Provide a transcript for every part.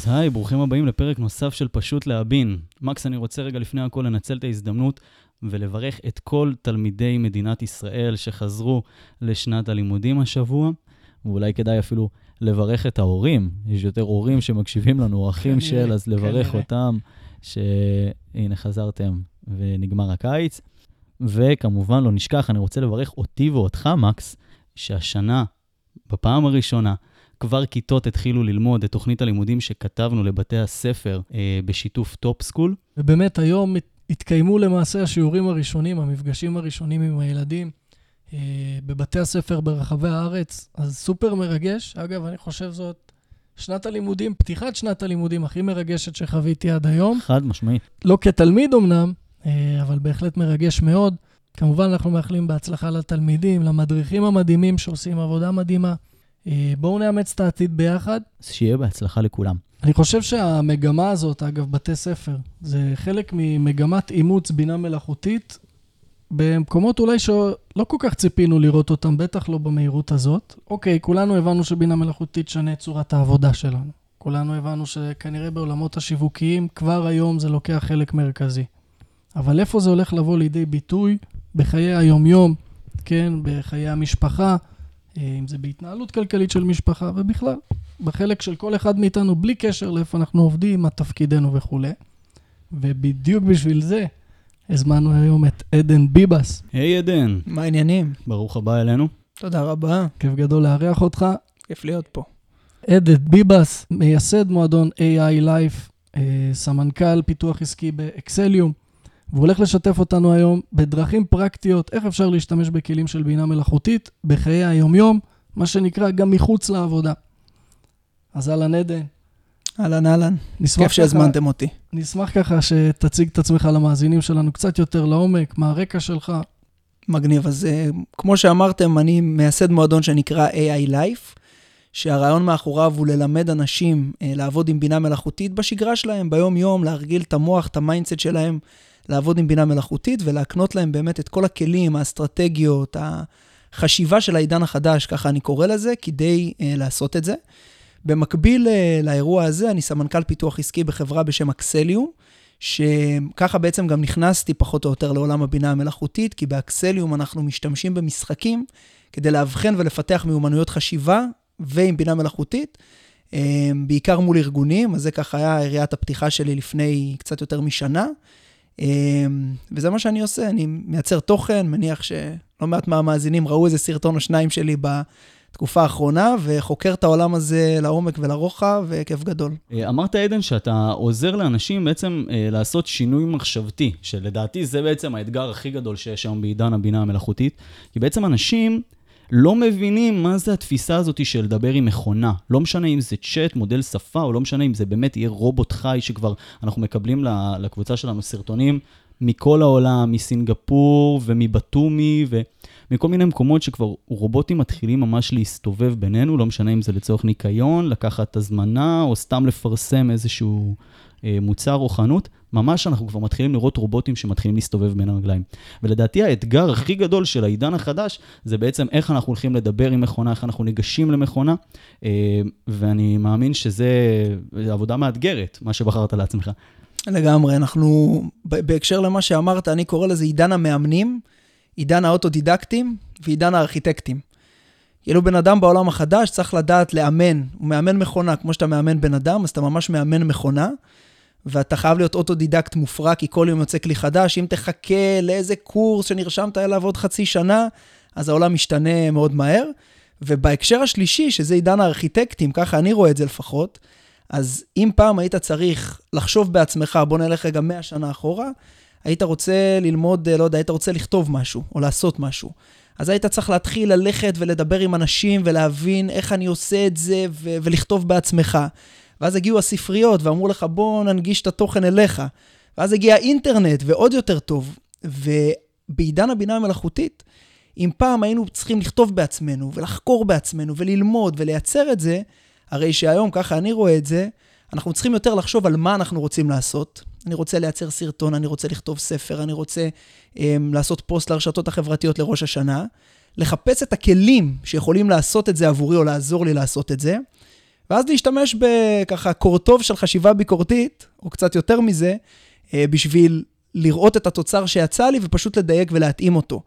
אז היי, ברוכים הבאים לפרק נוסף של פשוט להבין. מקס, אני רוצה רגע לפני הכל לנצל את ההזדמנות ולברך את כל תלמידי מדינת ישראל שחזרו לשנת הלימודים השבוע, ואולי כדאי אפילו לברך את ההורים. יש יותר הורים שמקשיבים לנו, אחים של, אז לברך אותם, שהנה חזרתם ונגמר הקיץ. וכמובן, לא נשכח, אני רוצה לברך אותי ואותך, מקס, שהשנה, בפעם הראשונה, כבר כיתות התחילו ללמוד את תוכנית הלימודים שכתבנו לבתי הספר אה, בשיתוף טופ סקול. ובאמת, היום התקיימו למעשה השיעורים הראשונים, המפגשים הראשונים עם הילדים אה, בבתי הספר ברחבי הארץ, אז סופר מרגש. אגב, אני חושב זאת שנת הלימודים, פתיחת שנת הלימודים הכי מרגשת שחוויתי עד היום. חד משמעית. לא כתלמיד אמנם, אה, אבל בהחלט מרגש מאוד. כמובן, אנחנו מאחלים בהצלחה לתלמידים, למדריכים המדהימים שעושים עבודה מדהימה. אה, בואו נאמץ את העתיד ביחד. שיהיה בהצלחה לכולם. אני חושב שהמגמה הזאת, אגב, בתי ספר, זה חלק ממגמת אימוץ בינה מלאכותית במקומות אולי שלא כל כך ציפינו לראות אותם, בטח לא במהירות הזאת. אוקיי, כולנו הבנו שבינה מלאכותית תשנה את צורת העבודה שלנו. כולנו הבנו שכנראה בעולמות השיווקיים, כבר היום זה לוקח חלק מרכזי. אבל איפה זה הולך לבוא לידי ביטוי בחיי היומיום, כן, בחיי המשפחה, אם זה בהתנהלות כלכלית של משפחה, ובכלל, בחלק של כל אחד מאיתנו, בלי קשר לאיפה אנחנו עובדים, מה תפקידנו וכולי. ובדיוק בשביל זה, הזמנו היום את עדן ביבס. היי hey, עדן. מה העניינים? ברוך הבא אלינו. תודה רבה. כיף גדול לארח אותך. כיף להיות פה. עדן ביבס, מייסד מועדון AI Life, אה, סמנכ"ל פיתוח עסקי באקסליום. והוא הולך לשתף אותנו היום בדרכים פרקטיות, איך אפשר להשתמש בכלים של בינה מלאכותית בחיי היומיום, מה שנקרא גם מחוץ לעבודה. אז אהלן עדן. אהלן אהלן, כיף שהזמנתם אותי. נשמח ככה שתציג את עצמך למאזינים שלנו קצת יותר לעומק, מה הרקע שלך. מגניב, אז uh, כמו שאמרתם, אני מייסד מועדון שנקרא AI Life, שהרעיון מאחוריו הוא ללמד אנשים uh, לעבוד עם בינה מלאכותית בשגרה שלהם, ביום-יום, להרגיל את המוח, את ה mindset שלהם, לעבוד עם בינה מלאכותית ולהקנות להם באמת את כל הכלים, האסטרטגיות, החשיבה של העידן החדש, ככה אני קורא לזה, כדי uh, לעשות את זה. במקביל uh, לאירוע הזה, אני סמנכ"ל פיתוח עסקי בחברה בשם אקסליום, שככה בעצם גם נכנסתי פחות או יותר לעולם הבינה המלאכותית, כי באקסליום אנחנו משתמשים במשחקים כדי לאבחן ולפתח מיומנויות חשיבה ועם בינה מלאכותית, uh, בעיקר מול ארגונים, אז זה ככה היה עיריית הפתיחה שלי לפני קצת יותר משנה. אמ, וזה מה שאני עושה, אני מייצר תוכן, מניח שלא מעט מהמאזינים ראו איזה סרטון או שניים שלי בתקופה האחרונה, וחוקר את העולם הזה לעומק ולרוחב, וכיף גדול. אה, אמרת, עדן, שאתה עוזר לאנשים בעצם אה, לעשות שינוי מחשבתי, שלדעתי זה בעצם האתגר הכי גדול שיש היום בעידן הבינה המלאכותית, כי בעצם אנשים... לא מבינים מה זה התפיסה הזאת של לדבר עם מכונה. לא משנה אם זה צ'אט, מודל שפה, או לא משנה אם זה באמת יהיה רובוט חי שכבר אנחנו מקבלים לקבוצה שלנו סרטונים מכל העולם, מסינגפור ומבטומי ומכל מיני מקומות שכבר רובוטים מתחילים ממש להסתובב בינינו, לא משנה אם זה לצורך ניקיון, לקחת הזמנה או סתם לפרסם איזשהו מוצר או חנות. ממש אנחנו כבר מתחילים לראות רובוטים שמתחילים להסתובב בין הרגליים. ולדעתי האתגר הכי גדול של העידן החדש, זה בעצם איך אנחנו הולכים לדבר עם מכונה, איך אנחנו ניגשים למכונה, אה, ואני מאמין שזה עבודה מאתגרת, מה שבחרת לעצמך. לגמרי, אנחנו, בהקשר למה שאמרת, אני קורא לזה עידן המאמנים, עידן האוטודידקטים ועידן הארכיטקטים. כאילו בן אדם בעולם החדש צריך לדעת לאמן, הוא מאמן מכונה, כמו שאתה מאמן בן אדם, אז אתה ממש מאמן מכונה. ואתה חייב להיות אוטודידקט מופרע, כי כל יום יוצא כלי חדש. אם תחכה לאיזה קורס שנרשמת אליו עוד חצי שנה, אז העולם משתנה מאוד מהר. ובהקשר השלישי, שזה עידן הארכיטקטים, ככה אני רואה את זה לפחות, אז אם פעם היית צריך לחשוב בעצמך, בוא נלך רגע 100 שנה אחורה, היית רוצה ללמוד, לא יודע, היית רוצה לכתוב משהו, או לעשות משהו. אז היית צריך להתחיל ללכת ולדבר עם אנשים ולהבין איך אני עושה את זה ו- ולכתוב בעצמך. ואז הגיעו הספריות ואמרו לך, בוא ננגיש את התוכן אליך. ואז הגיע האינטרנט, ועוד יותר טוב. ובעידן הבינה המלאכותית, אם פעם היינו צריכים לכתוב בעצמנו, ולחקור בעצמנו, וללמוד, ולייצר את זה, הרי שהיום, ככה אני רואה את זה, אנחנו צריכים יותר לחשוב על מה אנחנו רוצים לעשות. אני רוצה לייצר סרטון, אני רוצה לכתוב ספר, אני רוצה um, לעשות פוסט לרשתות החברתיות לראש השנה, לחפש את הכלים שיכולים לעשות את זה עבורי או לעזור לי לעשות את זה, ואז להשתמש בככה קורטוב של חשיבה ביקורתית, או קצת יותר מזה, אה, בשביל לראות את התוצר שיצא לי ופשוט לדייק ולהתאים אותו.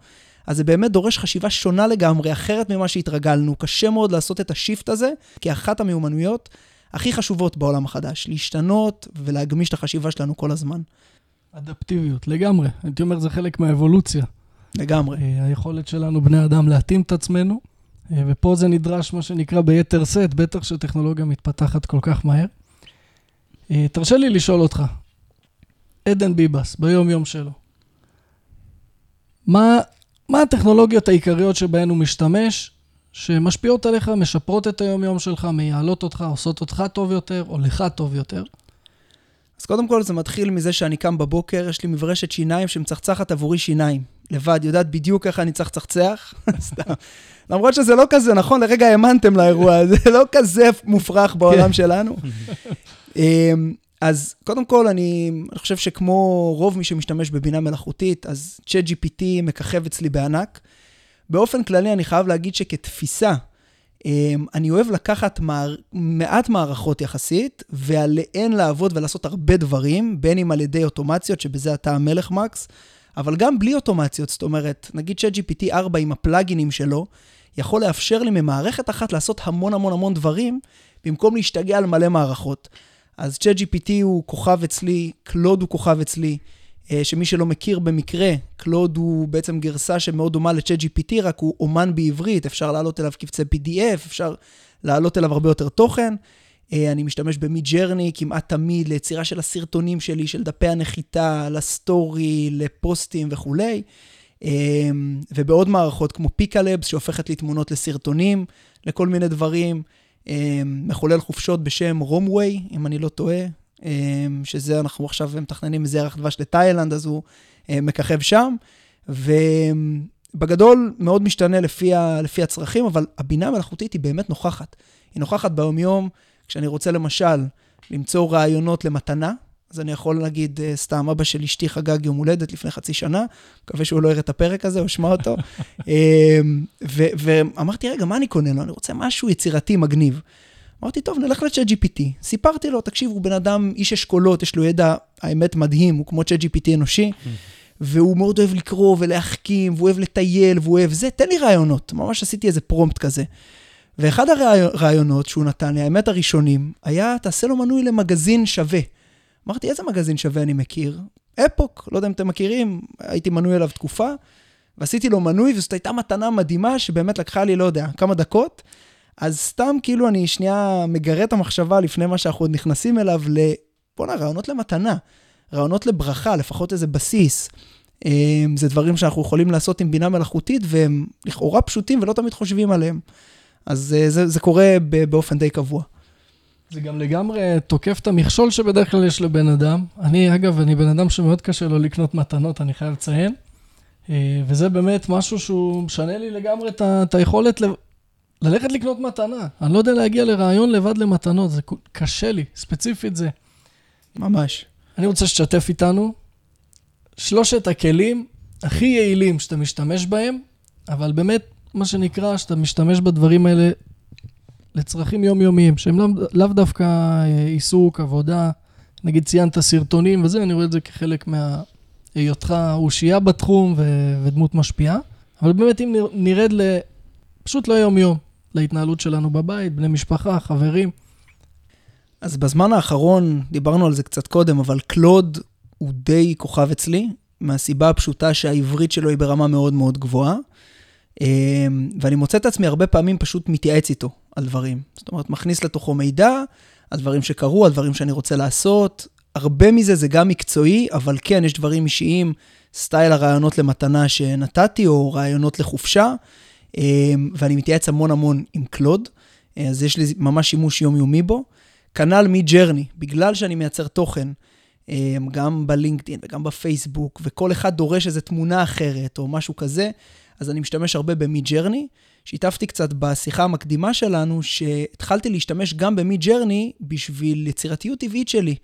אז זה באמת דורש חשיבה שונה לגמרי, אחרת ממה שהתרגלנו. קשה מאוד לעשות את השיפט הזה, כי אחת המיומנויות הכי חשובות בעולם החדש, להשתנות ולהגמיש את החשיבה שלנו כל הזמן. אדפטיביות, לגמרי. הייתי אומר, זה חלק מהאבולוציה. לגמרי. אה, היכולת שלנו, בני אדם, להתאים את עצמנו, ופה זה נדרש, מה שנקרא, ביתר שאת, בטח שטכנולוגיה מתפתחת כל כך מהר. אה, תרשה לי לשאול אותך, עדן ביבס, ביום-יום שלו, מה, מה הטכנולוגיות העיקריות שבהן הוא משתמש, שמשפיעות עליך, משפרות את היום-יום שלך, מייעלות אותך, עושות אותך טוב יותר, או לך טוב יותר? אז קודם כל זה מתחיל מזה שאני קם בבוקר, יש לי מברשת שיניים שמצחצחת עבורי שיניים. לבד, יודעת בדיוק איך אני צריך לצחצח. סתם. למרות שזה לא כזה, נכון? לרגע האמנתם לאירוע, הזה, לא כזה מופרך בעולם כן. שלנו. אמ, אז קודם כל, אני, אני חושב שכמו רוב מי שמשתמש בבינה מלאכותית, אז ChatGPT מככב אצלי בענק. באופן כללי, אני חייב להגיד שכתפיסה, אמ, אני אוהב לקחת מער, מעט מערכות יחסית, ועליהן לעבוד ולעשות הרבה דברים, בין אם על ידי אוטומציות, שבזה אתה המלך מקס, אבל גם בלי אוטומציות, זאת אומרת, נגיד ChatGPT 4 עם הפלאגינים שלו, יכול לאפשר לי ממערכת אחת לעשות המון המון המון דברים, במקום להשתגע על מלא מערכות. אז ChatGPT הוא כוכב אצלי, קלוד הוא כוכב אצלי, אה, שמי שלא מכיר במקרה, קלוד הוא בעצם גרסה שמאוד דומה ל-ChatGPT, רק הוא אומן בעברית, אפשר לעלות אליו קבצי PDF, אפשר לעלות אליו הרבה יותר תוכן. אה, אני משתמש במיד ג'רני כמעט תמיד ליצירה של הסרטונים שלי, של דפי הנחיתה, לסטורי, לפוסטים וכולי. אה, ובעוד מערכות כמו פיקלבס, שהופכת לי תמונות לסרטונים, לכל מיני דברים. מחולל חופשות בשם רומווי, אם אני לא טועה, שזה אנחנו עכשיו מתכננים איזה ירח דבש לתאילנד, אז הוא מככב שם. ובגדול מאוד משתנה לפי, ה, לפי הצרכים, אבל הבינה המלאכותית היא באמת נוכחת. היא נוכחת ביומיום, כשאני רוצה למשל למצוא רעיונות למתנה, אז אני יכול להגיד, סתם, אבא של אשתי חגג יום הולדת לפני חצי שנה, מקווה שהוא לא יראה את הפרק הזה או ישמע אותו. ואמרתי, רגע, מה אני קונה לו? אני רוצה משהו יצירתי, מגניב. אמרתי, טוב, נלך לצ'אט GPT. סיפרתי לו, תקשיב, הוא בן אדם, איש אשכולות, יש לו ידע, האמת, מדהים, הוא כמו צ'אט GPT אנושי, והוא מאוד אוהב לקרוא ולהחכים, והוא אוהב לטייל, והוא אוהב זה, תן לי רעיונות. ממש עשיתי איזה פרומפט כזה. ואחד הרעיונות שהוא נתן לי, האמת הראשונים, היה, תעשה לו מנוי למגזין שווה. אמרתי, איזה מגזין שווה אני מכיר? אפוק, לא יודע אם אתם מכירים, הייתי מנוי אליו תקופה, ועשיתי לו מנוי, וזאת הייתה מתנה מדהימה שבאמת לקחה לי, לא יודע, כמה דקות. אז סתם כאילו אני שנייה מגרה את המחשבה לפני מה שאנחנו עוד נכנסים אליו, ל... בואנה, רעיונות למתנה, רעיונות לברכה, לפחות איזה בסיס. אמ, זה דברים שאנחנו יכולים לעשות עם בינה מלאכותית, והם לכאורה פשוטים ולא תמיד חושבים עליהם. אז אה, זה, זה קורה באופן די קבוע. זה גם לגמרי תוקף את המכשול שבדרך כלל יש לבן אדם. אני, אגב, אני בן אדם שמאוד קשה לו לקנות מתנות, אני חייב לציין. אה, וזה באמת משהו שהוא משנה לי לגמרי את היכולת ללכת לקנות מתנה. אני לא יודע להגיע לרעיון לבד למתנות, זה קשה לי, ספציפית זה. ממש. אני רוצה שתשתף איתנו שלושת הכלים הכי יעילים שאתה משתמש בהם, אבל באמת, מה שנקרא, שאתה משתמש בדברים האלה לצרכים יומיומיים, שהם לאו, לאו דווקא אה, עיסוק, עבודה, נגיד ציינת סרטונים וזה, אני רואה את זה כחלק מהיותך אושייה בתחום ו- ודמות משפיעה, אבל באמת אם נרד ל... פשוט לא יום-יום, להתנהלות שלנו בבית, בני משפחה, חברים. אז בזמן האחרון, דיברנו על זה קצת קודם, אבל קלוד הוא די כוכב אצלי, מהסיבה הפשוטה שהעברית שלו היא ברמה מאוד מאוד גבוהה. אמ, ואני מוצא את עצמי הרבה פעמים פשוט מתייעץ איתו על דברים. זאת אומרת, מכניס לתוכו מידע על דברים שקרו, על דברים שאני רוצה לעשות. הרבה מזה זה גם מקצועי, אבל כן, יש דברים אישיים, סטייל הרעיונות למתנה שנתתי, או רעיונות לחופשה, אמ, ואני מתייעץ המון המון עם קלוד, אז יש לי ממש שימוש יומיומי בו. כנ"ל מג'רני, בגלל שאני מייצר תוכן, אמ, גם בלינקדאין וגם בפייסבוק, וכל אחד דורש איזו תמונה אחרת או משהו כזה, אז אני משתמש הרבה ב Midjourney. שיתפתי קצת בשיחה המקדימה שלנו, שהתחלתי להשתמש גם ב Midjourney בשביל יצירתיות טבעית שלי.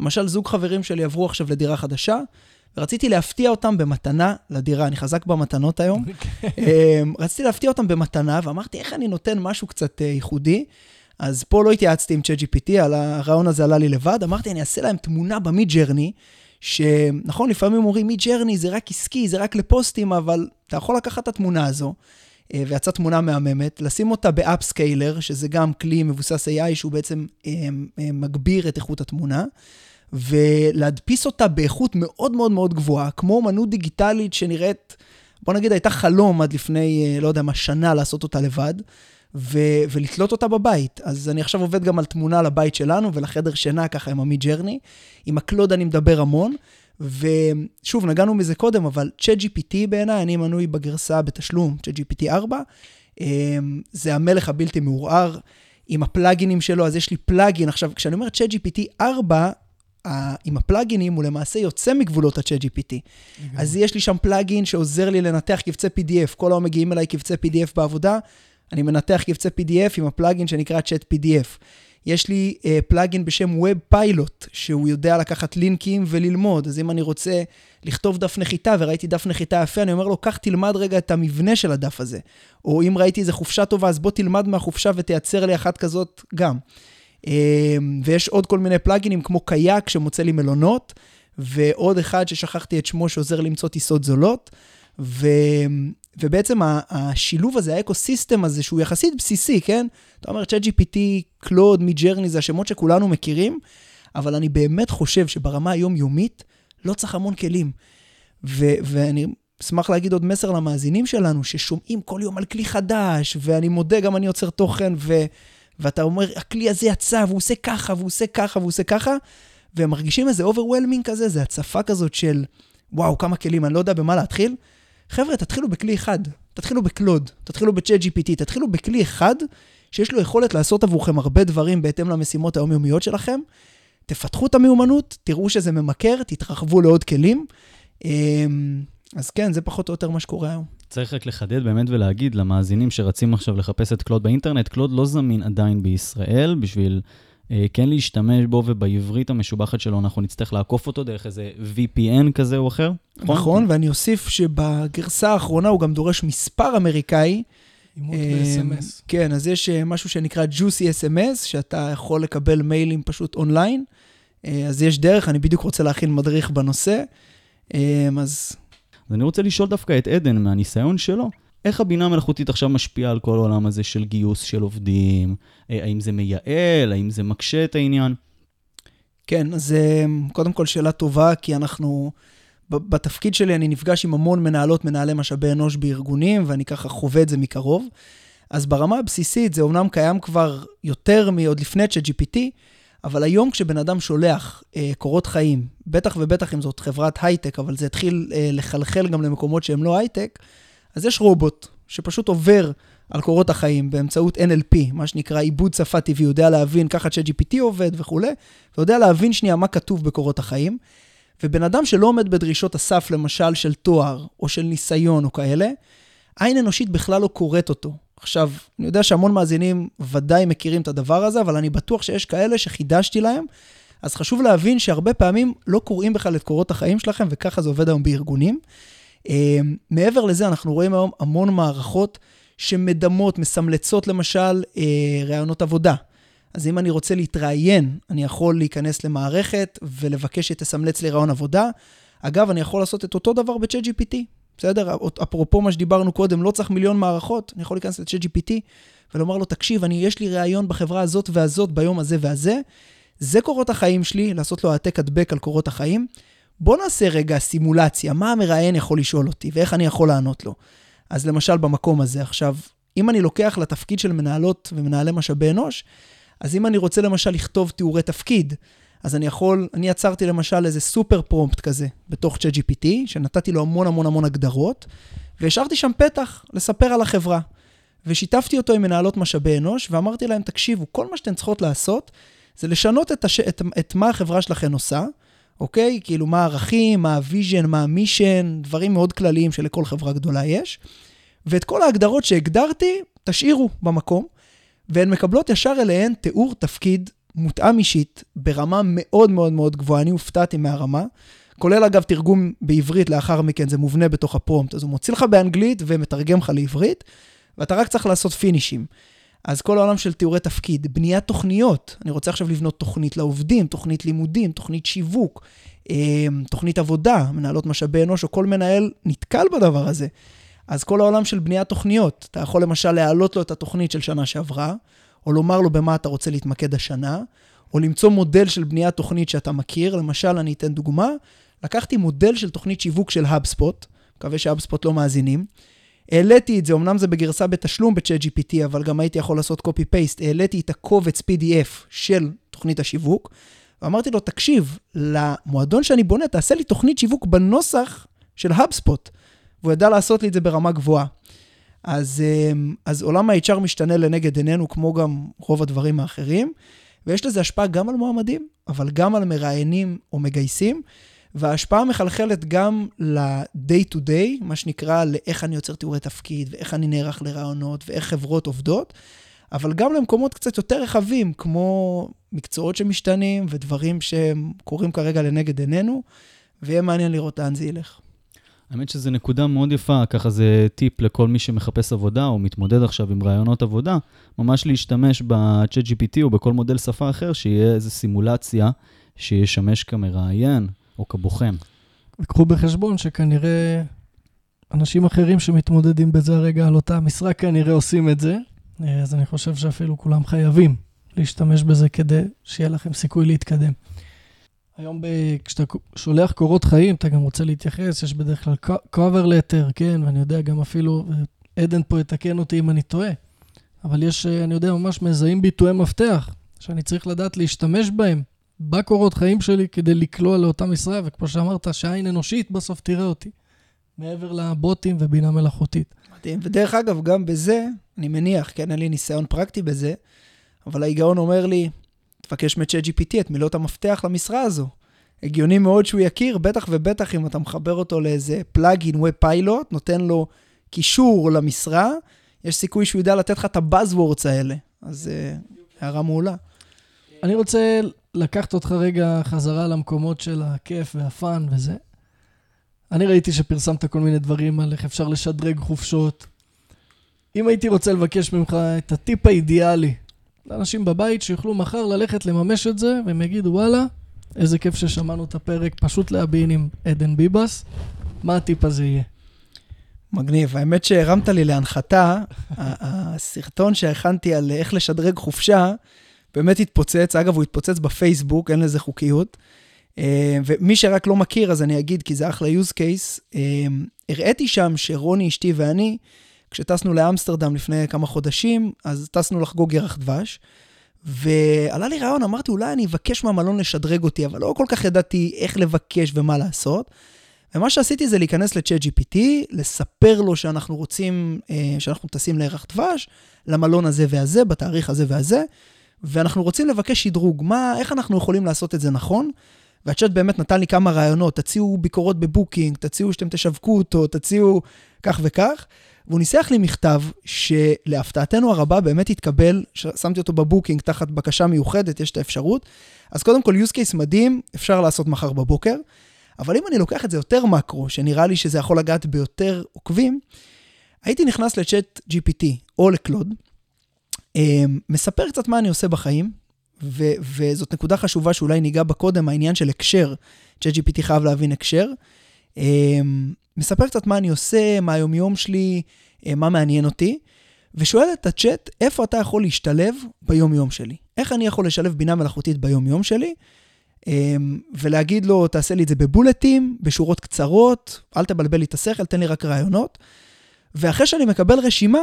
למשל, זוג חברים שלי עברו עכשיו לדירה חדשה, ורציתי להפתיע אותם במתנה לדירה. אני חזק במתנות היום. אמ, רציתי להפתיע אותם במתנה, ואמרתי, איך אני נותן משהו קצת אה, ייחודי? אז פה לא התייעצתי עם ChatGPT, הרעיון הזה עלה לי לבד, אמרתי, אני אעשה להם תמונה ב Midjourney, שנכון, לפעמים אומרים, Midjourney זה רק עסקי, זה רק לפוסטים, אבל אתה יכול לקחת את התמונה הזו, אה, ויצאה תמונה מהממת, לשים אותה ב upscaler, שזה גם כלי מבוסס AI שהוא בעצם אה, אה, מגביר את איכות התמונה, ולהדפיס אותה באיכות מאוד מאוד מאוד גבוהה, כמו אומנות דיגיטלית שנראית, בוא נגיד, הייתה חלום עד לפני, לא יודע מה, שנה לעשות אותה לבד. ו- ולתלות אותה בבית. אז אני עכשיו עובד גם על תמונה לבית שלנו ולחדר שינה, ככה עם עמית ג'רני. עם הקלוד אני מדבר המון, ושוב, נגענו מזה קודם, אבל ChatGPT בעיניי, אני מנוי בגרסה בתשלום, ChatGPT 4. אמ, זה המלך הבלתי מעורער. עם הפלאגינים שלו, אז יש לי פלאגין. עכשיו, כשאני אומר ChatGPT 4, עם הפלאגינים הוא למעשה יוצא מגבולות ה-ChatGPT. אז יש לי שם פלאגין שעוזר לי לנתח קבצי PDF. כל היום מגיעים אליי קבצי PDF בעבודה, אני מנתח קבצי PDF עם הפלאגין שנקרא Chat PDF. יש לי uh, פלאגין בשם Web Pilot, שהוא יודע לקחת לינקים וללמוד. אז אם אני רוצה לכתוב דף נחיתה וראיתי דף נחיתה יפה, אני אומר לו, קח תלמד רגע את המבנה של הדף הזה. או אם ראיתי איזה חופשה טובה, אז בוא תלמד מהחופשה ותייצר לי אחת כזאת גם. Uh, ויש עוד כל מיני פלאגינים כמו קייק שמוצא לי מלונות, ועוד אחד ששכחתי את שמו שעוזר למצוא טיסות זולות. ו... ובעצם השילוב הזה, ה ecosystem הזה, שהוא יחסית בסיסי, כן? אתה אומר, ChatGPT, קלוד, מידג'רני, זה השמות שכולנו מכירים, אבל אני באמת חושב שברמה היומיומית לא צריך המון כלים. ו- ואני אשמח להגיד עוד מסר למאזינים שלנו, ששומעים כל יום על כלי חדש, ואני מודה, גם אני יוצר תוכן, ו- ואתה אומר, הכלי הזה יצא, והוא עושה ככה, והוא עושה ככה, והוא עושה ככה, והם מרגישים איזה overwhelming כזה, זה הצפה כזאת של, וואו, כמה כלים, אני לא יודע במה להתחיל. חבר'ה, תתחילו בכלי אחד, תתחילו בקלוד, תתחילו ב-chat GPT, תתחילו בכלי אחד שיש לו יכולת לעשות עבורכם הרבה דברים בהתאם למשימות היומיומיות שלכם. תפתחו את המיומנות, תראו שזה ממכר, תתרחבו לעוד כלים. אמ, אז כן, זה פחות או יותר מה שקורה היום. צריך רק לחדד באמת ולהגיד למאזינים שרצים עכשיו לחפש את קלוד באינטרנט, קלוד לא זמין עדיין בישראל בשביל כן להשתמש בו, ובעברית המשובחת שלו אנחנו נצטרך לעקוף אותו דרך איזה VPN כזה או אחר. נכון, נכון ואני אוסיף שבגרסה האחרונה הוא גם דורש מספר אמריקאי. אימות ב-SMS. כן, אז יש אה, משהו שנקרא Juicy SMS, שאתה יכול לקבל מיילים פשוט אונליין. אה, אז יש דרך, אני בדיוק רוצה להכין מדריך בנושא. אז... אז אני רוצה לשאול דווקא את עדן, מהניסיון שלו, איך הבינה המלאכותית עכשיו משפיעה על כל העולם הזה של גיוס של עובדים? אה, האם זה מייעל? האם זה מקשה את העניין? כן, אז אה, קודם כל שאלה טובה, כי אנחנו, בתפקיד שלי אני נפגש עם המון מנהלות, מנהלי משאבי אנוש בארגונים, ואני ככה חווה את זה מקרוב. אז ברמה הבסיסית זה אומנם קיים כבר יותר מעוד לפני ChatGPT, אבל היום כשבן אדם שולח אה, קורות חיים, בטח ובטח אם זאת חברת הייטק, אבל זה התחיל אה, לחלחל גם למקומות שהם לא הייטק, אז יש רובוט שפשוט עובר על קורות החיים באמצעות NLP, מה שנקרא עיבוד שפה טבעי, יודע להבין, ככה ChatGPT עובד וכולי, ויודע להבין שנייה מה כתוב בקורות החיים. ובן אדם שלא עומד בדרישות הסף, למשל של תואר, או של ניסיון או כאלה, עין אנושית בכלל לא קוראת אותו. עכשיו, אני יודע שהמון מאזינים ודאי מכירים את הדבר הזה, אבל אני בטוח שיש כאלה שחידשתי להם, אז חשוב להבין שהרבה פעמים לא קוראים בכלל את קורות החיים שלכם, וככה זה עובד היום בארגונים. אמ, מעבר לזה, אנחנו רואים היום המון מערכות שמדמות, מסמלצות למשל אה, רעיונות עבודה. אז אם אני רוצה להתראיין, אני יכול להיכנס למערכת ולבקש שתסמלץ לי רעיון עבודה. אגב, אני יכול לעשות את אותו דבר ב-chat GPT, בסדר? אפרופו מה שדיברנו קודם, לא צריך מיליון מערכות, אני יכול להיכנס ל-chat GPT ולומר לו, תקשיב, אני, יש לי ראיון בחברה הזאת והזאת ביום הזה והזה, זה קורות החיים שלי, לעשות לו העתק הדבק על קורות החיים. בוא נעשה רגע סימולציה, מה המראיין יכול לשאול אותי ואיך אני יכול לענות לו. אז למשל במקום הזה, עכשיו, אם אני לוקח לתפקיד של מנהלות ומנהלי משאבי אנוש, אז אם אני רוצה למשל לכתוב תיאורי תפקיד, אז אני יכול, אני יצרתי למשל איזה super prompt כזה בתוך ChatGPT, שנתתי לו המון המון המון הגדרות, והשארתי שם פתח לספר על החברה. ושיתפתי אותו עם מנהלות משאבי אנוש, ואמרתי להם, תקשיבו, כל מה שאתן צריכות לעשות, זה לשנות את, הש... את, את מה החברה שלכם עושה, אוקיי? כאילו, מה הערכים, מה ה vision, מה ה mission, דברים מאוד כלליים שלכל חברה גדולה יש. ואת כל ההגדרות שהגדרתי, תשאירו במקום, והן מקבלות ישר אליהן תיאור תפקיד מותאם אישית ברמה מאוד מאוד מאוד גבוהה. אני הופתעתי מהרמה. כולל אגב תרגום בעברית לאחר מכן, זה מובנה בתוך הפרומפט. אז הוא מוציא לך באנגלית ומתרגם לך לעברית, ואתה רק צריך לעשות פינישים. אז כל העולם של תיאורי תפקיד, בניית תוכניות, אני רוצה עכשיו לבנות תוכנית לעובדים, תוכנית לימודים, תוכנית שיווק, אמ, תוכנית עבודה, מנהלות משאבי אנוש, או כל מנהל נתקל בדבר הזה. אז כל העולם של בניית תוכניות, אתה יכול למשל להעלות לו את התוכנית של שנה שעברה, או לומר לו במה אתה רוצה להתמקד השנה, או למצוא מודל של בניית תוכנית שאתה מכיר. למשל, אני אתן דוגמה, לקחתי מודל של תוכנית שיווק של HubSpot, מקווה שהאבספוט לא מאזינים. העליתי את זה, אמנם זה בגרסה בתשלום ב-chat GPT, אבל גם הייתי יכול לעשות copy-paste, העליתי את הקובץ PDF של תוכנית השיווק, ואמרתי לו, תקשיב, למועדון שאני בונה, תעשה לי תוכנית שיווק בנוסח של HubSpot. והוא ידע לעשות לי את זה ברמה גבוהה. אז, אמ, אז עולם ה-HR משתנה לנגד עינינו, כמו גם רוב הדברים האחרים, ויש לזה השפעה גם על מועמדים, אבל גם על מראיינים או מגייסים, וההשפעה מחלחלת גם ל-day to day, מה שנקרא לאיך אני יוצר תיאורי תפקיד, ואיך אני נערך לרעיונות, ואיך חברות עובדות, אבל גם למקומות קצת יותר רחבים, כמו מקצועות שמשתנים ודברים שהם קורים כרגע לנגד עינינו, ויהיה מעניין לראות לאן זה ילך. האמת שזו נקודה מאוד יפה, ככה זה טיפ לכל מי שמחפש עבודה או מתמודד עכשיו עם רעיונות עבודה, ממש להשתמש ב-chat GPT או בכל מודל שפה אחר, שיהיה איזו סימולציה שישמש כמראיין או כבוחן. וקחו בחשבון שכנראה אנשים אחרים שמתמודדים בזה הרגע על אותה משרה כנראה עושים את זה, אז אני חושב שאפילו כולם חייבים להשתמש בזה כדי שיהיה לכם סיכוי להתקדם. היום ב... כשאתה שולח קורות חיים, אתה גם רוצה להתייחס, יש בדרך כלל cover letter, כן, ואני יודע גם אפילו, עדן פה יתקן אותי אם אני טועה, אבל יש, אני יודע, ממש מזהים ביטויי מפתח, שאני צריך לדעת להשתמש בהם בקורות חיים שלי כדי לקלוע לאותה משרה, וכמו שאמרת, שעין אנושית בסוף תראה אותי, מעבר לבוטים ובינה מלאכותית. מדהים, ודרך אגב, גם בזה, אני מניח, כן, אין לי ניסיון פרקטי בזה, אבל ההיגיון אומר לי, תבקש מ-chat GPT את מילות המפתח למשרה הזו. הגיוני מאוד שהוא יכיר, בטח ובטח אם אתה מחבר אותו לאיזה פלאגין ווב פיילוט, נותן לו קישור למשרה, יש סיכוי שהוא ידע לתת לך את הבאזוורדס האלה. אז uh, הערה מעולה. אני רוצה לקחת אותך רגע חזרה למקומות של הכיף והפאן וזה. אני ראיתי שפרסמת כל מיני דברים על איך אפשר לשדרג חופשות. אם הייתי רוצה לבקש ממך את הטיפ האידיאלי לאנשים בבית שיוכלו מחר ללכת לממש את זה, והם יגידו, וואלה, איזה כיף ששמענו את הפרק, פשוט להבין עם עדן ביבס, מה הטיפ הזה יהיה? מגניב. האמת שהרמת לי להנחתה, הסרטון שהכנתי על איך לשדרג חופשה, באמת התפוצץ. אגב, הוא התפוצץ בפייסבוק, אין לזה חוקיות. אה, ומי שרק לא מכיר, אז אני אגיד, כי זה אחלה use case. אה, הראיתי שם שרוני, אשתי ואני, כשטסנו לאמסטרדם לפני כמה חודשים, אז טסנו לחגוג ירח דבש, ועלה לי רעיון, אמרתי, אולי אני אבקש מהמלון לשדרג אותי, אבל לא כל כך ידעתי איך לבקש ומה לעשות. ומה שעשיתי זה להיכנס ל-chat GPT, לספר לו שאנחנו רוצים, אה, שאנחנו טסים לירח דבש, למלון הזה והזה, בתאריך הזה והזה, ואנחנו רוצים לבקש שדרוג, מה, איך אנחנו יכולים לעשות את זה נכון. והצ'אט באמת נתן לי כמה רעיונות, תציעו ביקורות בבוקינג, תציעו שאתם תשווקו אותו, תציעו כך וכך. והוא ניסח לי מכתב שלהפתעתנו הרבה באמת התקבל, שמתי אותו בבוקינג תחת בקשה מיוחדת, יש את האפשרות. אז קודם כל, use case מדהים, אפשר לעשות מחר בבוקר. אבל אם אני לוקח את זה יותר מקרו, שנראה לי שזה יכול לגעת ביותר עוקבים, הייתי נכנס לצ'אט GPT או לקלוד, מספר קצת מה אני עושה בחיים, ו- וזאת נקודה חשובה שאולי ניגע בה קודם, העניין של הקשר. צ'אט GPT חייב להבין הקשר. אמ, מספר קצת מה אני עושה, מה היומיום שלי, אה, מה מעניין אותי, ושואל את הצ'אט, איפה אתה יכול להשתלב ביומיום שלי? איך אני יכול לשלב בינה מלאכותית ביומיום שלי? אמ, ולהגיד לו, תעשה לי את זה בבולטים, בשורות קצרות, אל תבלבל לי את השכל, תן לי רק רעיונות. ואחרי שאני מקבל רשימה,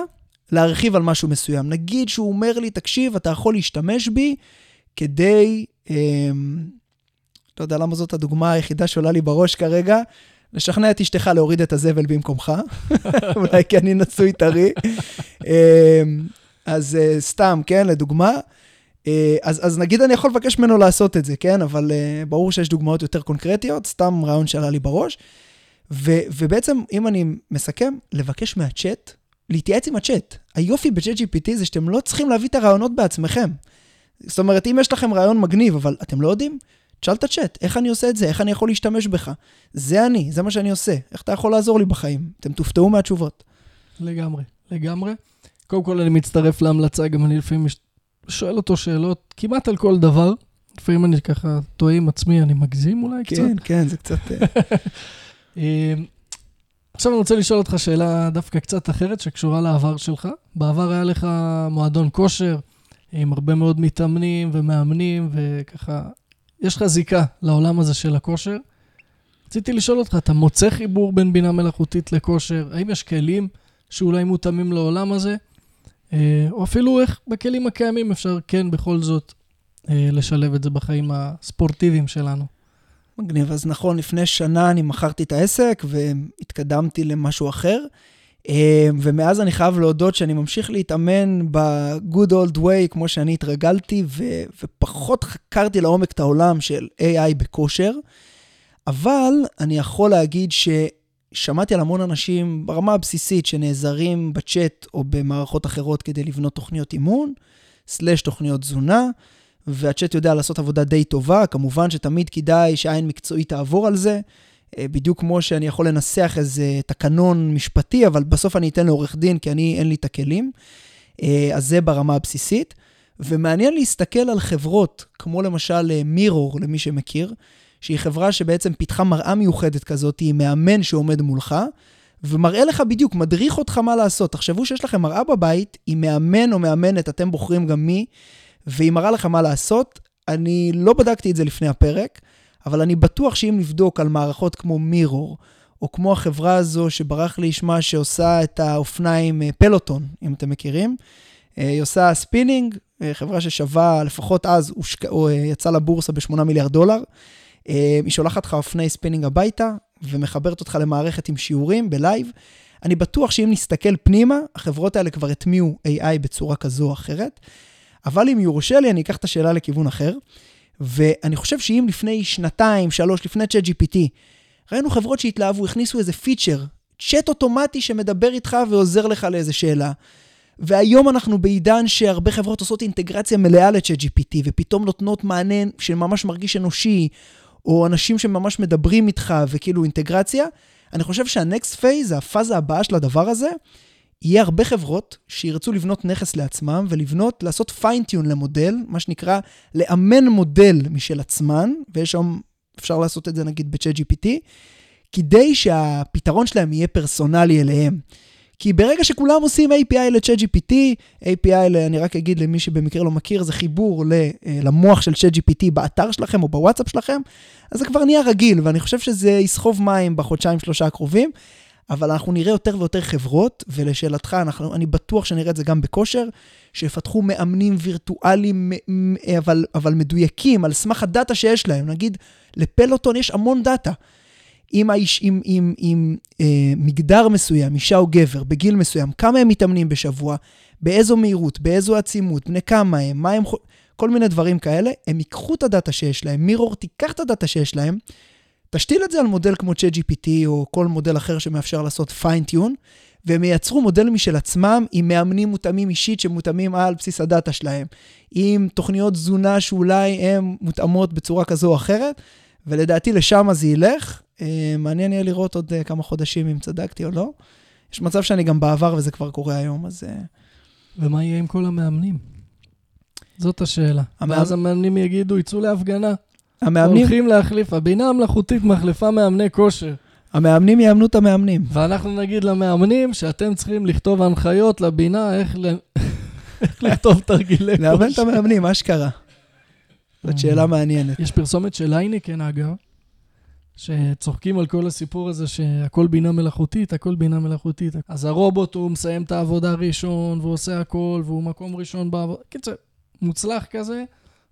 להרחיב על משהו מסוים. נגיד שהוא אומר לי, תקשיב, אתה יכול להשתמש בי כדי, אה, לא יודע למה זאת הדוגמה היחידה שעולה לי בראש כרגע, לשכנע את אשתך להוריד את הזבל במקומך, אולי כי אני נשוי טרי. אמ, אז uh, סתם, כן, לדוגמה. Uh, אז, אז נגיד אני יכול לבקש ממנו לעשות את זה, כן? אבל uh, ברור שיש דוגמאות יותר קונקרטיות, סתם רעיון שעלה לי בראש. ו, ובעצם, אם אני מסכם, לבקש מהצ'אט, להתייעץ עם הצ'אט. היופי בצ'אט GPT זה שאתם לא צריכים להביא את הרעיונות בעצמכם. זאת אומרת, אם יש לכם רעיון מגניב, אבל אתם לא יודעים, תשאל את הצ'אט, איך אני עושה את זה? איך אני יכול להשתמש בך? זה אני, זה מה שאני עושה. איך אתה יכול לעזור לי בחיים? אתם תופתעו מהתשובות. לגמרי, לגמרי. קודם כל אני מצטרף להמלצה, גם אני לפעמים שואל אותו שאלות כמעט על כל דבר. לפעמים אני ככה טועה עם עצמי, אני מגזים אולי קצת. כן, כן, זה קצת... עכשיו אני רוצה לשאול אותך שאלה דווקא קצת אחרת, שקשורה לעבר שלך. בעבר היה לך מועדון כושר עם הרבה מאוד מתאמנים ומאמנים, וככה, יש לך זיקה לעולם הזה של הכושר. רציתי לשאול אותך, אתה מוצא חיבור בין בינה מלאכותית לכושר? האם יש כלים שאולי מותאמים לעולם הזה? אה, או אפילו איך בכלים הקיימים אפשר כן בכל זאת אה, לשלב את זה בחיים הספורטיביים שלנו. מגניב. אז נכון, לפני שנה אני מכרתי את העסק והתקדמתי למשהו אחר. אה, ומאז אני חייב להודות שאני ממשיך להתאמן ב-good old way, כמו שאני התרגלתי, ו- ופחות חקרתי לעומק את העולם של AI בכושר. אבל אני יכול להגיד ששמעתי על המון אנשים ברמה הבסיסית שנעזרים בצ'אט או במערכות אחרות כדי לבנות תוכניות אימון, סלש תוכניות תזונה, והצ'אט יודע לעשות עבודה די טובה. כמובן שתמיד כדאי שעין מקצועית תעבור על זה. אה, בדיוק כמו שאני יכול לנסח איזה תקנון משפטי, אבל בסוף אני אתן לעורך דין, כי אני, אין לי את הכלים. אה, אז זה ברמה הבסיסית. ומעניין להסתכל על חברות, כמו למשל מירור, למי שמכיר, שהיא חברה שבעצם פיתחה מראה מיוחדת כזאת, היא מאמן שעומד מולך, ומראה לך בדיוק, מדריך אותך מה לעשות. תחשבו שיש לכם מראה בבית, היא מאמן או מאמנת, אתם בוחרים גם מי, והיא מראה לך מה לעשות. אני לא בדקתי את זה לפני הפרק, אבל אני בטוח שאם נבדוק על מערכות כמו Mirror, או כמו החברה הזו שברח לי שמה שעושה את האופניים אה, Peloton, אם אתם מכירים, אה, היא עושה ספינינג, אה, חברה ששווה, לפחות אז, הושק... או יצאה לבורסה ב-8 מיליארד דולר. היא שולחת לך אופני ספינינג הביתה, ומחברת אותך למערכת עם שיעורים ב live. אני בטוח שאם נסתכל פנימה, החברות האלה כבר הטמיעו AI בצורה כזו או אחרת. אבל אם יורשה לי, אני אקח את השאלה לכיוון אחר. ואני חושב שאם לפני שנתיים, שלוש, לפני צ'אט GPT, ראינו חברות שהתלהבו, הכניסו איזה feature, צ'אט אוטומטי שמדבר איתך ועוזר לך לאיזה שאלה. והיום אנחנו בעידן שהרבה חברות עושות אינטגרציה מלאה לצ'אט GPT, ופתאום נותנות מענה שממש מרגיש אנושי, או אנשים שממש מדברים איתך, וכאילו אינטגרציה. אני חושב שה next phase, הפאזה הבאה של הדבר הזה, יהיה הרבה חברות שירצו לבנות נכס לעצמם ולבנות, לעשות פיינטיון למודל, מה שנקרא, לאמן מודל משל עצמן, ויש שם, אפשר לעשות את זה נגיד ב-chat GPT, כדי שהפתרון שלהם יהיה פרסונלי אליהם. כי ברגע שכולם עושים API ל-chat GPT, API, אני רק אגיד למי שבמקרה לא מכיר, זה חיבור למוח של chat GPT באתר שלכם או בוואטסאפ שלכם, אז זה כבר נהיה רגיל, ואני חושב שזה יסחוב מים בחודשיים שלושה הקרובים. אבל אנחנו נראה יותר ויותר חברות, ולשאלתך, אנחנו, אני בטוח שנראה את זה גם בכושר, שיפתחו מאמנים וירטואליים, אבל, אבל מדויקים, על סמך הדאטה שיש להם. נגיד, לפלוטון יש המון דאטה. אם, האיש, אם, אם, אם אה, מגדר מסוים, אישה או גבר, בגיל מסוים, כמה הם מתאמנים בשבוע, באיזו מהירות, באיזו עצימות, בני כמה הם, מה הם, כל מיני דברים כאלה, הם ייקחו את הדאטה שיש להם, מירור תיקח את הדאטה שיש להם, תשתיל את זה על מודל כמו ChatGPT או כל מודל אחר שמאפשר לעשות פיינטיון, והם ייצרו מודל משל עצמם עם מאמנים מותאמים אישית שמותאמים על בסיס הדאטה שלהם, עם תוכניות תזונה שאולי הן מותאמות בצורה כזו או אחרת, ולדעתי לשם זה ילך. אה, מעניין יהיה לראות עוד אה, כמה חודשים אם צדקתי או לא. יש מצב שאני גם בעבר וזה כבר קורה היום, אז... אה, ומה יהיה עם כל המאמנים? זאת השאלה. המאמ... ואז המאמנים יגידו, יצאו להפגנה. המאמנים... הולכים להחליף, הבינה המלאכותית מחליפה מאמני כושר. המאמנים יאמנו את המאמנים. ואנחנו נגיד למאמנים שאתם צריכים לכתוב הנחיות לבינה איך, ל... איך לכתוב תרגילי כושר. לאמן את המאמנים, מה שקרה. זאת שאלה מעניינת. יש פרסומת של לייניקן, אגב, שצוחקים על כל הסיפור הזה שהכל בינה מלאכותית, הכל בינה מלאכותית. אז הרובוט, הוא מסיים את העבודה ראשון, והוא עושה הכל, והוא מקום ראשון בעבודה. קיצר, מוצלח כזה.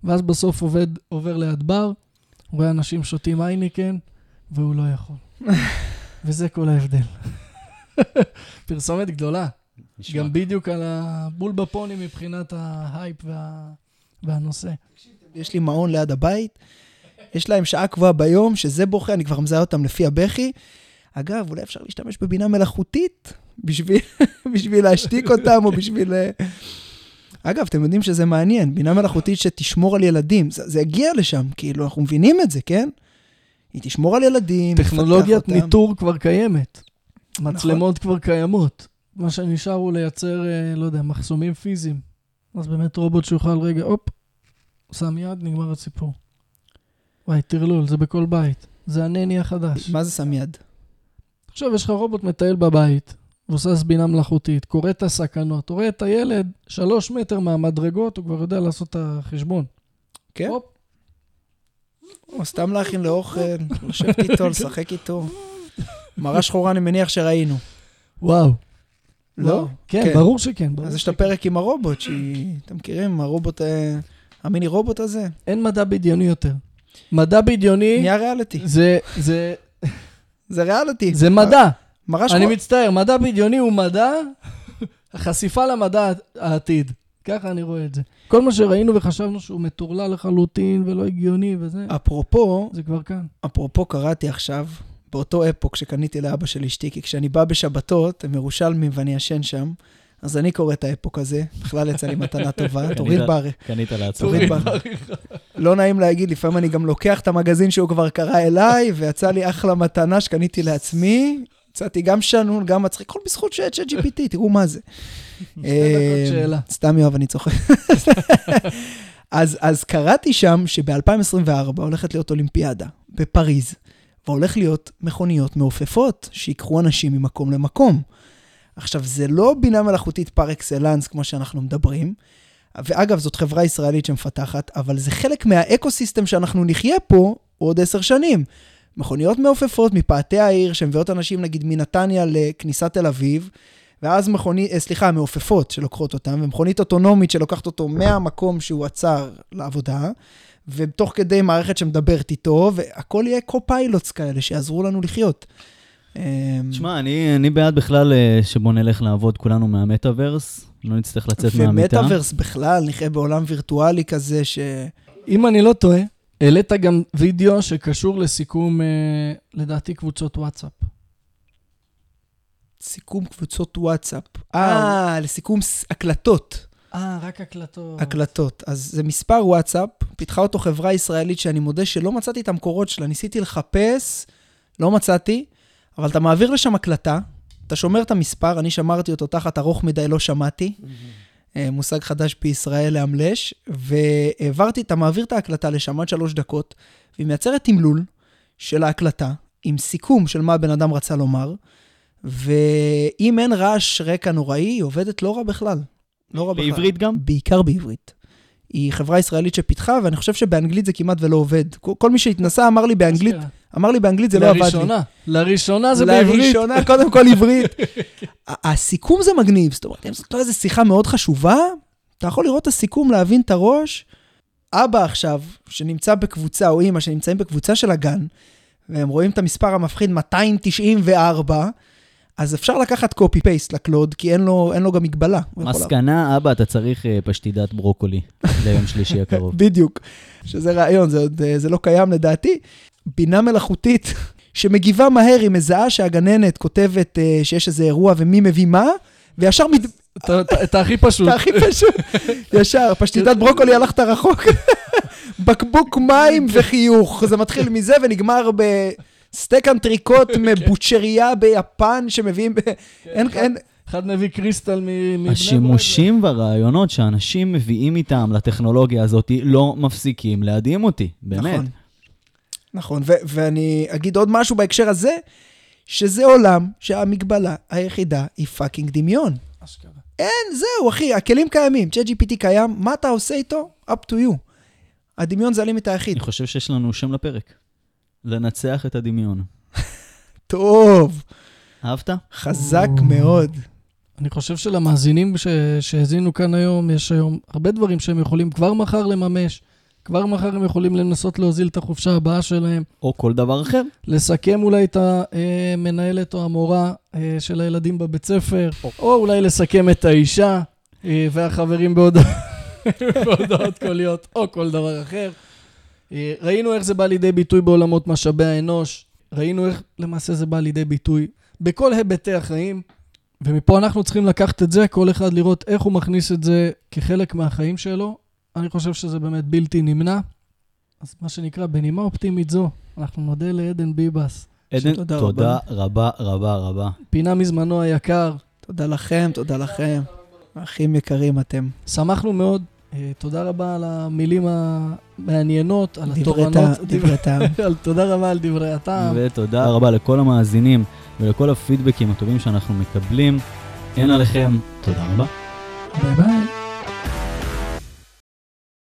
ואז בסוף עובד, עובר ליד בר, רואה אנשים שותים אייניקן, והוא לא יכול. וזה כל ההבדל. פרסומת גדולה. נשמע. גם בדיוק על הבול בפוני מבחינת ההייפ וה... והנושא. יש לי מעון ליד הבית, יש להם שעה קבועה ביום, שזה בוכה, אני כבר מזהה אותם לפי הבכי. אגב, אולי אפשר להשתמש בבינה מלאכותית בשביל, בשביל להשתיק אותם, או בשביל... אגב, אתם יודעים שזה מעניין, בינה מלאכותית שתשמור על ילדים, זה, זה יגיע לשם, כאילו, אנחנו מבינים את זה, כן? היא תשמור על ילדים, טכנולוגיית ניטור כבר קיימת. נכון. מצלמות כבר קיימות. מה שנשאר הוא לייצר, אה, לא יודע, מחסומים פיזיים. אז באמת רובוט שיוכל רגע, הופ, שם יד, נגמר הסיפור. וואי, טרלול, זה בכל בית. זה הנני החדש. מה זה שם יד? עכשיו יש לך רובוט מטייל בבית, מבוסס בינה מלאכותית, קורא את הסכנות, רואה את הילד שלוש מטר מהמדרגות, הוא כבר יודע לעשות את החשבון. כן? הופ. או סתם להכין לאוכל, לשבת איתו, לשחק איתו. מראה שחורה אני מניח שראינו. וואו. לא? כן, כן. ברור שכן. ברור אז יש את. הפרק עם הרובוט, שהיא... אתם מכירים? הרובוט, אה, המיני רובוט הזה? אין מדע בדיוני יותר. מדע בדיוני נהיה ריאליטי. זה, זה, זה ריאליטי. זה מדע. מראה אני שחורה. מצטער, מדע בדיוני הוא מדע, חשיפה למדע העתיד. ככה אני רואה את זה. כל מה שראינו וחשבנו שהוא מטורלל לחלוטין ולא הגיוני וזה, אפרופו, זה כבר כאן. אפרופו קראתי עכשיו, באותו אפוק שקניתי לאבא של אשתי, כי כשאני בא בשבתות, הם ירושלמים ואני ישן שם, אז אני קורא את האפוק הזה, בכלל יצא לי מתנה טובה, תוריד בר... קנית לעצמך. תוריד בר... לא נעים להגיד, לפעמים אני גם לוקח את המגזין שהוא כבר קרא אליי, ויצא לי אחלה מתנה שקניתי לעצמי. יצאתי גם שנון, גם מצחיק, הכל בזכות צ'אט GPT, תראו מה זה. אה. סתם יואב, אני צוחק. אז קראתי שם שב-2024 הולכת להיות אולימפיאדה בפריז, והולך להיות מכוניות מעופפות שיקחו אנשים ממקום למקום. עכשיו, זה לא בינה מלאכותית פר אקסלנס כמו שאנחנו מדברים, ואגב, זאת חברה ישראלית שמפתחת, אבל זה חלק מה ecosystem שאנחנו נחיה פה עוד עשר שנים. מכוניות מעופפות מפאתי העיר שמביאות אנשים נגיד מנתניה לכניסת תל אביב, ואז מכונית, אה, סליחה, מעופפות שלוקחות אותם, ומכונית אוטונומית שלוקחת אותו מהמקום שהוא עצר לעבודה, ותוך כדי מערכת שמדברת איתו, והכל יהיה co-pilots כאלה שיעזרו לנו לחיות. אמ, תשמע, אני, אני בעד בכלל אה, שבוא נלך לעבוד כולנו מהמטאוורס, לא נצטרך לצאת מהמיטה. ומטאוורס בכלל, נחיה בעולם וירטואלי כזה ש... אם אני לא טועה, העלית גם וידאו שקשור לסיכום, אה, לדעתי, קבוצות וואטסאפ. סיכום קבוצות וואטסאפ. אה, לסיכום ס- הקלטות. אה, רק הקלטות. הקלטות. אז זה מספר וואטסאפ, פיתחה אותו חברה ישראלית שאני מודה שלא מצאתי את המקורות שלה, ניסיתי לחפש, לא מצאתי, אבל אתה מעביר לשם הקלטה, אתה שומר את המספר, אני שמרתי אותו תחת ארוך מדי, לא שמעתי. אה, מושג חדש בישראל לאמלש, והעברתי, אתה מעביר את ההקלטה לשם עד שלוש דקות, והיא מייצרת תמלול של ההקלטה, עם סיכום של מה הבן אדם רצה לומר, ואם אין רעש רקע נוראי, היא עובדת לא רע בכלל. לא רע בכלל. בעברית גם? בעיקר בעברית. היא חברה ישראלית שפיתחה, ואני חושב שבאנגלית זה כמעט ולא עובד. כל, כל מי שהתנסה אמר לי באנגלית, אמר לי באנגלית זה לא עבד לי. לראשונה. לראשונה זה בעברית. לראשונה, קודם כל עברית. הסיכום זה מגניב, זאת אומרת, אם זאת לא איזו שיחה מאוד חשובה, אתה יכול לראות את הסיכום, להבין את הראש. אבא עכשיו, שנמצא בקבוצה, או אימא שנמצאים בקבוצה של הגן, והם רואים את המספר המפחיד 294, אז אפשר לקחת קופי פייסט לקלוד, כי אין לו, אין לו גם מגבלה. מסקנה, אבא, אתה צריך אה, פשטידת ברוקולי ליום שלישי הקרוב. בדיוק, שזה רעיון, זה, עוד, אה, זה לא קיים לדעתי. בינה מלאכותית שמגיבה מהר, היא מזהה שהגננת כותבת אה, שיש איזה אירוע ומי מביא מה, וישר מת... את- את- את הכי פשוט. אתה הכי פשוט, ישר, פשטידת ברוקולי הלכת רחוק. בקבוק מים וחיוך, זה מתחיל מזה ונגמר בסטייק אנטריקוט מבוצ'ריה ביפן שמביאים, ב... אין, אין, אחד מביא קריסטל מ- מבני ברק. השימושים והרעיונות שאנשים מביאים איתם לטכנולוגיה הזאת לא מפסיקים להדהים אותי, באמת. נכון. נכון, ו- ואני אגיד עוד משהו בהקשר הזה, שזה עולם שהמגבלה היחידה היא fucking דמיון. אשכרה. אין, זהו, אחי, הכלים קיימים, צ'אט GPT קיים, מה אתה עושה איתו? up to you. הדמיון זה ה limit היחיד. אני חושב שיש לנו שם לפרק. לנצח את הדמיון. טוב, אהבת? חזק או. מאוד. אני חושב שלמאזינים ש- שהאזינו כאן היום, יש היום הרבה דברים שהם יכולים כבר מחר לממש. כבר מחר הם יכולים לנסות להוזיל את החופשה הבאה שלהם, או כל דבר אחר. לסכם אולי את המנהלת או המורה אה, של הילדים בבית ספר, או אולי לסכם את האישה אה, והחברים בהודע- בהודעות קוליות, או כל דבר אחר. אה, ראינו איך זה בא לידי ביטוי בעולמות משאבי האנוש, ראינו איך למעשה זה בא לידי ביטוי בכל היבטי החיים, ומפה אנחנו צריכים לקחת את זה, כל אחד לראות איך הוא מכניס את זה כחלק מהחיים שלו. אני חושב שזה באמת בלתי נמנע. אז מה שנקרא, בנימה אופטימית זו, אנחנו נודה לעדן ביבס. עדן, תודה תודה רבה רבה רבה. פינה מזמנו היקר, תודה לכם, תודה לכם. אחים יקרים אתם. שמחנו מאוד. אה, תודה רבה על המילים המעניינות, על. טעם, דברי טעם. תודה רבה על דברי הטעם. ותודה רבה לכל המאזינים ולכל הפידבקים הטובים שאנחנו מקבלים. אין עליכם, תודה רבה. ביי ביי.